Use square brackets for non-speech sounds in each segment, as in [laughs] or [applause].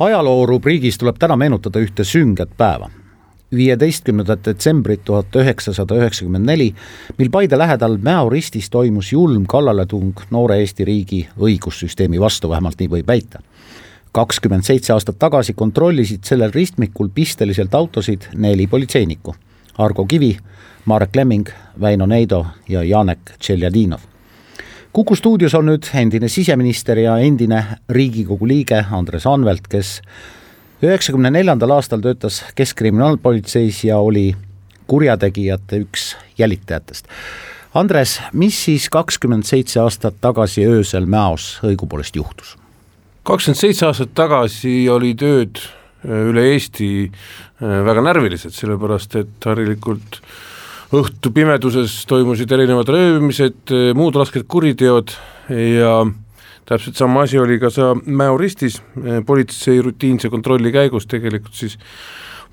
ajaloo rubriigis tuleb täna meenutada ühte sünget päeva. viieteistkümnendat detsembrit tuhat üheksasada üheksakümmend neli, mil Paide lähedal Mäo ristis toimus julm kallaletung noore Eesti riigi õigussüsteemi vastu, vähemalt nii võib väita. kakskümmend seitse aastat tagasi kontrollisid sellel ristmikul pisteliselt autosid neli politseinikku. Argo Kivi, Marek Lemming, Väino Neido ja Janek Tšeljadinov kuku stuudios on nüüd endine siseminister ja endine Riigikogu liige Andres Anvelt, kes üheksakümne neljandal aastal töötas Keskkriminaalpolitseis ja oli kurjategijate üks jälitajatest. Andres, mis siis kakskümmend seitse aastat tagasi öösel Mäos õigupoolest juhtus? kakskümmend seitse aastat tagasi olid ööd üle Eesti äh, väga närvilised, sellepärast et harilikult äh, õhtu pimeduses toimusid erinevad röövimised, muud rasked kuriteod ja täpselt sama asi oli ka sa Mäo ristis, politsei rutiinse kontrolli käigus tegelikult siis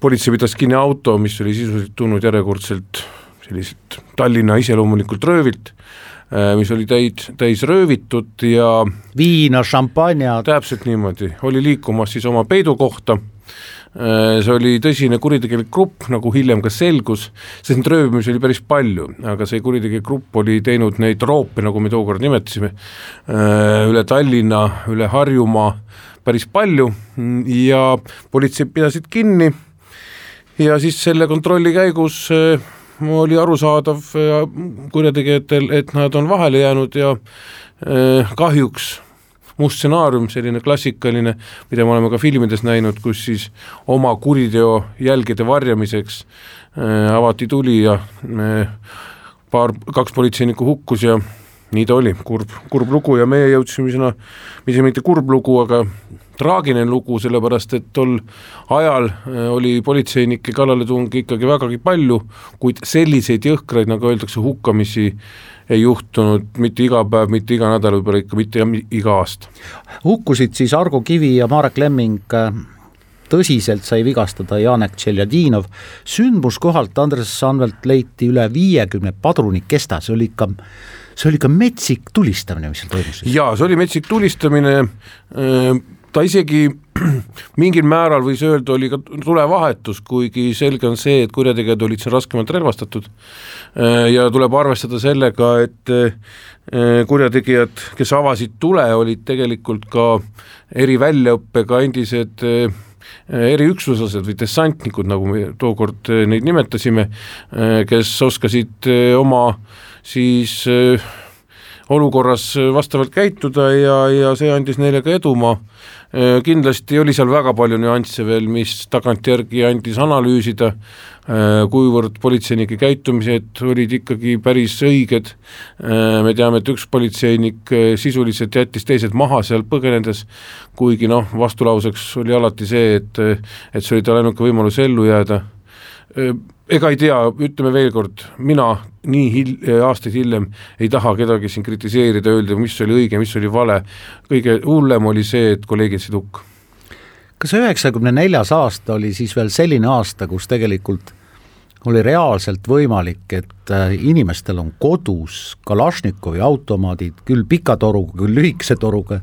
politsei pidas kinni auto, mis oli sisuliselt tulnud järjekordselt selliselt Tallinna iseloomulikult röövilt, mis oli täid, täis röövitud ja viina, šampanjat. täpselt niimoodi, oli liikumas siis oma peidu kohta see oli tõsine kuritegelik grupp, nagu hiljem ka selgus, sest neid röövimisi oli päris palju, aga see kuritegelik grupp oli teinud neid roope, nagu me tookord nimetasime, äh, üle Tallinna, üle Harjumaa päris palju. Ja politsei pidasid kinni. Ja siis selle kontrolli käigus äh, oli arusaadav kurjategijatel, et nad on vahele jäänud ja kahjuks must stsenaarium, selline klassikaline, mida me oleme ka filmides näinud, kus siis oma kuriteo jälgede varjamiseks äh, avati tuli ja äh, paar, kaks politseinikku hukkus ja nii ta oli, kurb, kurb lugu ja meie jõudsime sinna, mitte mitte kurb lugu, aga traagiline lugu, sellepärast et tol ajal äh, oli politseinike kallaletungi ikkagi vägagi palju, kuid selliseid jõhkraid, nagu öeldakse, hukkamisi ei juhtunud mitte iga päev, mitte iga nädal, võib-olla ikka mitte iga aasta. hukkusid siis Argo Kivi ja Marek Lemming äh, tõsiselt sai vigastada Janek Tšeljadinov, sündmuskohalt Andres Anvelt leiti üle viiekümne padrunikesta, see oli ikka see oli ikka metsik tulistamine, mis seal toimus. jaa, see oli metsik tulistamine äh,, ta isegi [clears throat] mingil määral võis öelda, oli ka tulevahetus, kuigi selge on see, et kurjategijad olid siin raskemalt relvastatud äh, ja tuleb arvestada sellega, et äh, kurjategijad, kes avasid tule, olid tegelikult ka eriväljaõppega endised äh, eriüksuslased või dessantnikud, nagu me tookord neid nimetasime, kes oskasid oma siis olukorras vastavalt käituda ja, ja see andis neile ka edumaa. Äh, kindlasti oli seal väga palju nüansse veel, mis tagantjärgi andis analüüsida, äh, kuivõrd politseinike käitumised olid ikkagi päris õiged, äh, me teame, et üks politseinik sisuliselt jättis teised maha seal põgenedes, kuigi noh, vastulauseks oli alati see, et et see oli tal ainuke võimalus ellu jääda. Ega ei tea, ütleme veel kord, mina nii hil-, aastaid hiljem ei taha kedagi siin kritiseerida, öelda, mis oli õige, mis oli vale, kõige hullem oli see, et kolleegid said hukka. kas üheksakümne neljas aasta oli siis veel selline aasta, kus tegelikult oli reaalselt võimalik, et äh, inimestel on kodus Kalašnikovi automaadid küll pika toruga, küll lühikese toruga?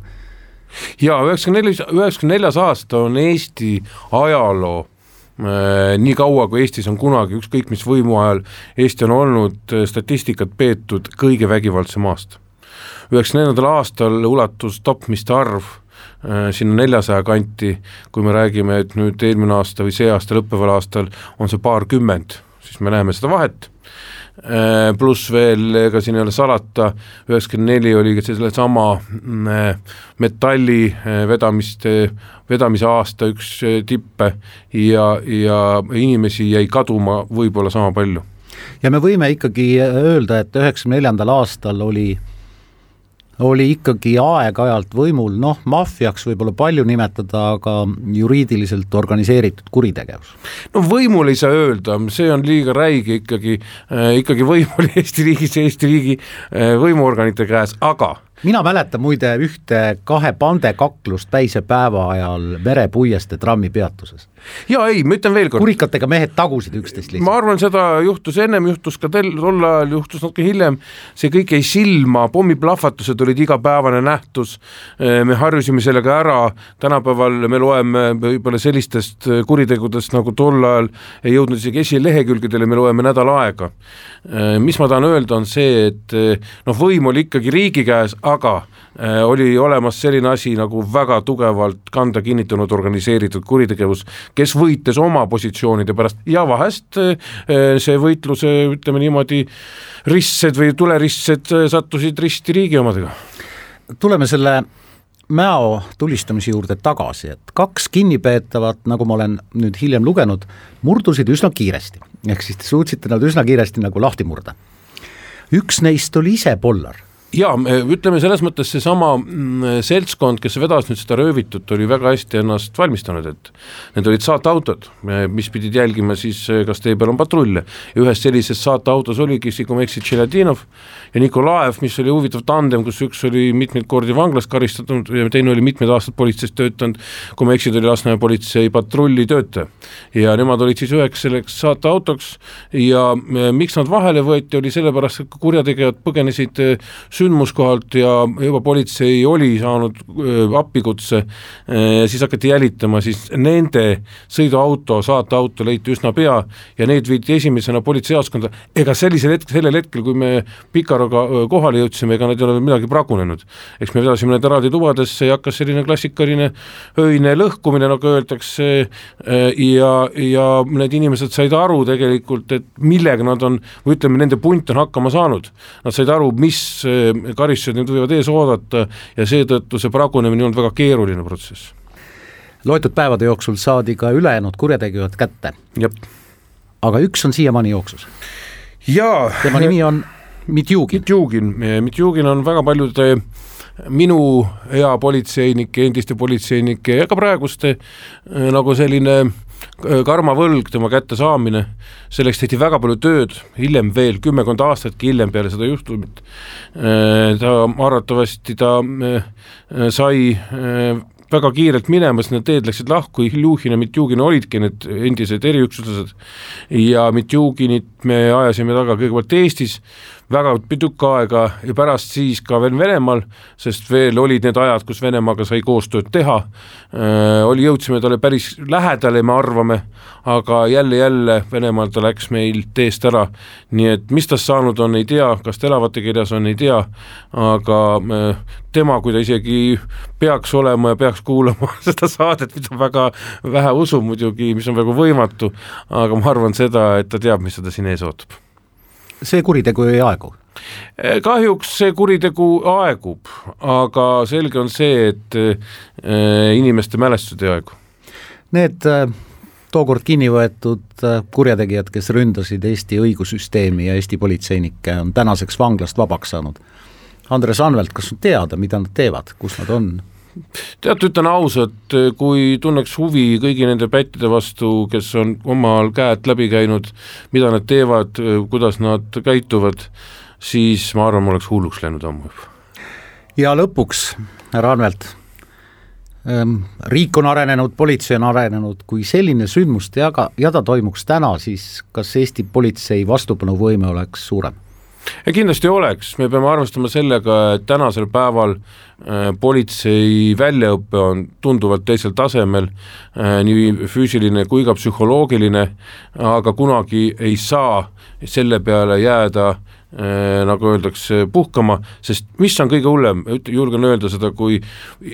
jaa, üheksakümne neljas, üheksakümne neljas aasta on Eesti ajaloo Äh, nii kaua, kui Eestis on kunagi, ükskõik mis võimu ajal Eesti on olnud äh, statistikat peetud kõige vägivaldsem aasta. üheksakümne neljandal aastal ulatus tapmiste arv äh, sinna neljasaja kanti, kui me räägime, et nüüd eelmine aasta või see aasta lõppeval aastal on see paarkümmend, siis me näeme seda vahet Äh, pluss veel, ega siin ei ole salata, üheksakümmend neli oli ka sellesama mm, äh, metalli äh, vedamiste, vedamise aasta üks tippe ja, ja inimesi jäi kaduma võib-olla sama palju. ja me võime ikkagi öelda, et üheksakümne neljandal aastal oli oli ikkagi aeg-ajalt võimul, noh, maffiaks võib-olla palju nimetada, aga juriidiliselt organiseeritud kuritegevus. no võimul ei saa öelda, see on liiga räige ikkagi äh,, ikkagi võim oli [laughs] Eesti riigis Eesti riigi äh, võimuorganite käes, aga mina mäletan muide ühte kahe pande kaklust päise päeva ajal merepuiestee trammipeatuses. Ja ei, ma ütlen veel kord. kurikatega mehed tagusid üksteist lihtsalt. ma arvan, seda juhtus ennem, juhtus ka tel-, tol ajal, juhtus natuke hiljem, see kõik jäi silma, pommiplahvatused olid igapäevane nähtus, me harjusime sellega ära, tänapäeval me loeme võib-olla sellistest kuritegudest, nagu tol ajal ei jõudnud isegi esilehekülgedele, me loeme nädal aega. mis ma tahan öelda, on see, et noh, võim oli ikkagi riigi käes, aga oli olemas selline asi nagu väga tugevalt kanda kinnitanud organiseeritud kuritegevus, kes võitles oma positsioonide pärast ja vahest äh, see võitluse, ütleme niimoodi, ristsed või tuleristsed äh, sattusid risti riigi omadega. tuleme selle Mäo tulistamise juurde tagasi, et kaks kinnipeetavat, nagu ma olen nüüd hiljem lugenud, murdusid üsna kiiresti, ehk siis te suutsite nad üsna kiiresti nagu lahti murda. üks neist oli ise Pollar jaa, ütleme selles mõttes seesama mm, seltskond, kes vedas nüüd seda röövitut, oli väga hästi ennast valmistanud, et need olid saateautod, mis pidid jälgima siis, kas tee peal on patrulle. ja ühes sellises saateautos oligi, kui ma ei eksi, Tšeljadinov ja Nikolaev, mis oli huvitav tandem, kus üks oli mitmeid kordi vanglas karistatud ja teine oli mitmed aastad politseis töötanud, kui ma ei eksi, ta oli Lasnamäe politsei patrullitöötaja. ja nemad olid siis üheks selleks saateautoks ja miks nad vahele võeti, oli sellepärast, et kurjategijad põgenesid sündmuskohalt ja juba politsei oli saanud appikutse, siis hakati jälitama, siis nende sõiduauto, saateauto leiti üsna pea ja need viidi esimesena politseijaoskonda, ega sellisel hetkel, sellel hetkel, kui me Pikaroga kohale jõudsime, ega nad ei ole midagi pragunenud. eks me vedasime need eraldi tubadesse ja hakkas selline klassikaline öine lõhkumine, nagu öeldakse, ja, ja need inimesed said aru tegelikult, et millega nad on, või ütleme, nende punt on hakkama saanud. Nad said aru, mis karistused nüüd võivad ees oodata ja seetõttu see pragunemine ei olnud väga keeruline protsess. loetud päevade jooksul saadi ka ülejäänud kurjategijad kätte. aga üks on siiamaani jooksus. tema nimi on Mitjugin. Mitjugin, Mitjugin on väga paljude minu hea politseinike, endiste politseinike ja ka praeguste nagu selline karmavõlg, tema kättesaamine, selleks tehti väga palju tööd, hiljem veel kümmekond aastatki hiljem peale seda juhtumit, äh, ta arvatavasti ta äh, sai äh, väga kiirelt minema, sest need teed läksid lahku, Iljuhin ja Mitjugin olidki need endised eriüksuslased. Ja Mitjuginit me ajasime taga kõigepealt Eestis, väga tükk aega ja pärast siis ka veel Venemaal, sest veel olid need ajad, kus Venemaaga sai koostööd teha. Äh,, oli, jõudsime talle päris lähedale, me arvame, aga jälle, jälle Venemaal ta läks meil teest ära, nii et mis tast saanud on, ei tea, kas ta elavate kirjas on, ei tea, aga äh, tema, kui ta isegi peaks olema ja peaks kuulama [laughs] seda saadet, mida väga vähe usub muidugi, mis on väga võimatu, aga ma arvan seda, et ta teab, mis teda siin ees ootab see kuritegu ei aegu? Eh, kahjuks see kuritegu aegub, aga selge on see, et eh, inimeste mälestused ei aegu. Need eh, tookord kinni võetud kurjategijad, kes ründasid Eesti õigussüsteemi ja Eesti politseinikke, on tänaseks vanglast vabaks saanud. Andres Anvelt, kas on teada, mida nad teevad, kus nad on? Tead, ütlen ausalt, kui tunneks huvi kõigi nende pättide vastu, kes on omal käed läbi käinud, mida nad teevad, kuidas nad käituvad, siis ma arvan, ma oleks hulluks läinud ammu juba. ja lõpuks, härra Anvelt, ehm, riik on arenenud, politsei on arenenud, kui selline sündmuste jaga, jada toimuks täna, siis kas Eesti politsei vastupanuvõime oleks suurem? Ja kindlasti oleks, me peame arvestama sellega, et tänasel päeval äh, politsei väljaõpe on tunduvalt teisel tasemel äh,, nii füüsiline kui ka psühholoogiline, aga kunagi ei saa selle peale jääda nagu öeldakse, puhkama, sest mis on kõige hullem, julgen öelda seda, kui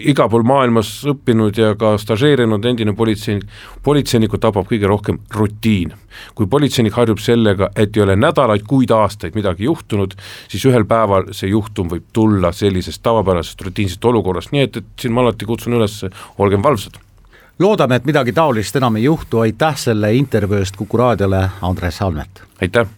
igal pool maailmas õppinud ja ka stažeerinud endine politseinik, politseinikku tabab kõige rohkem rutiin. kui politseinik harjub sellega, et ei ole nädalaid, kuid, aastaid midagi juhtunud, siis ühel päeval see juhtum võib tulla sellisest tavapärasest rutiinsest olukorrast, nii et, et siin ma alati kutsun üles, olgem valvsad loodame, et midagi taolist enam ei juhtu, aitäh selle intervjuu eest Kuku raadiole, Andres Almet! aitäh!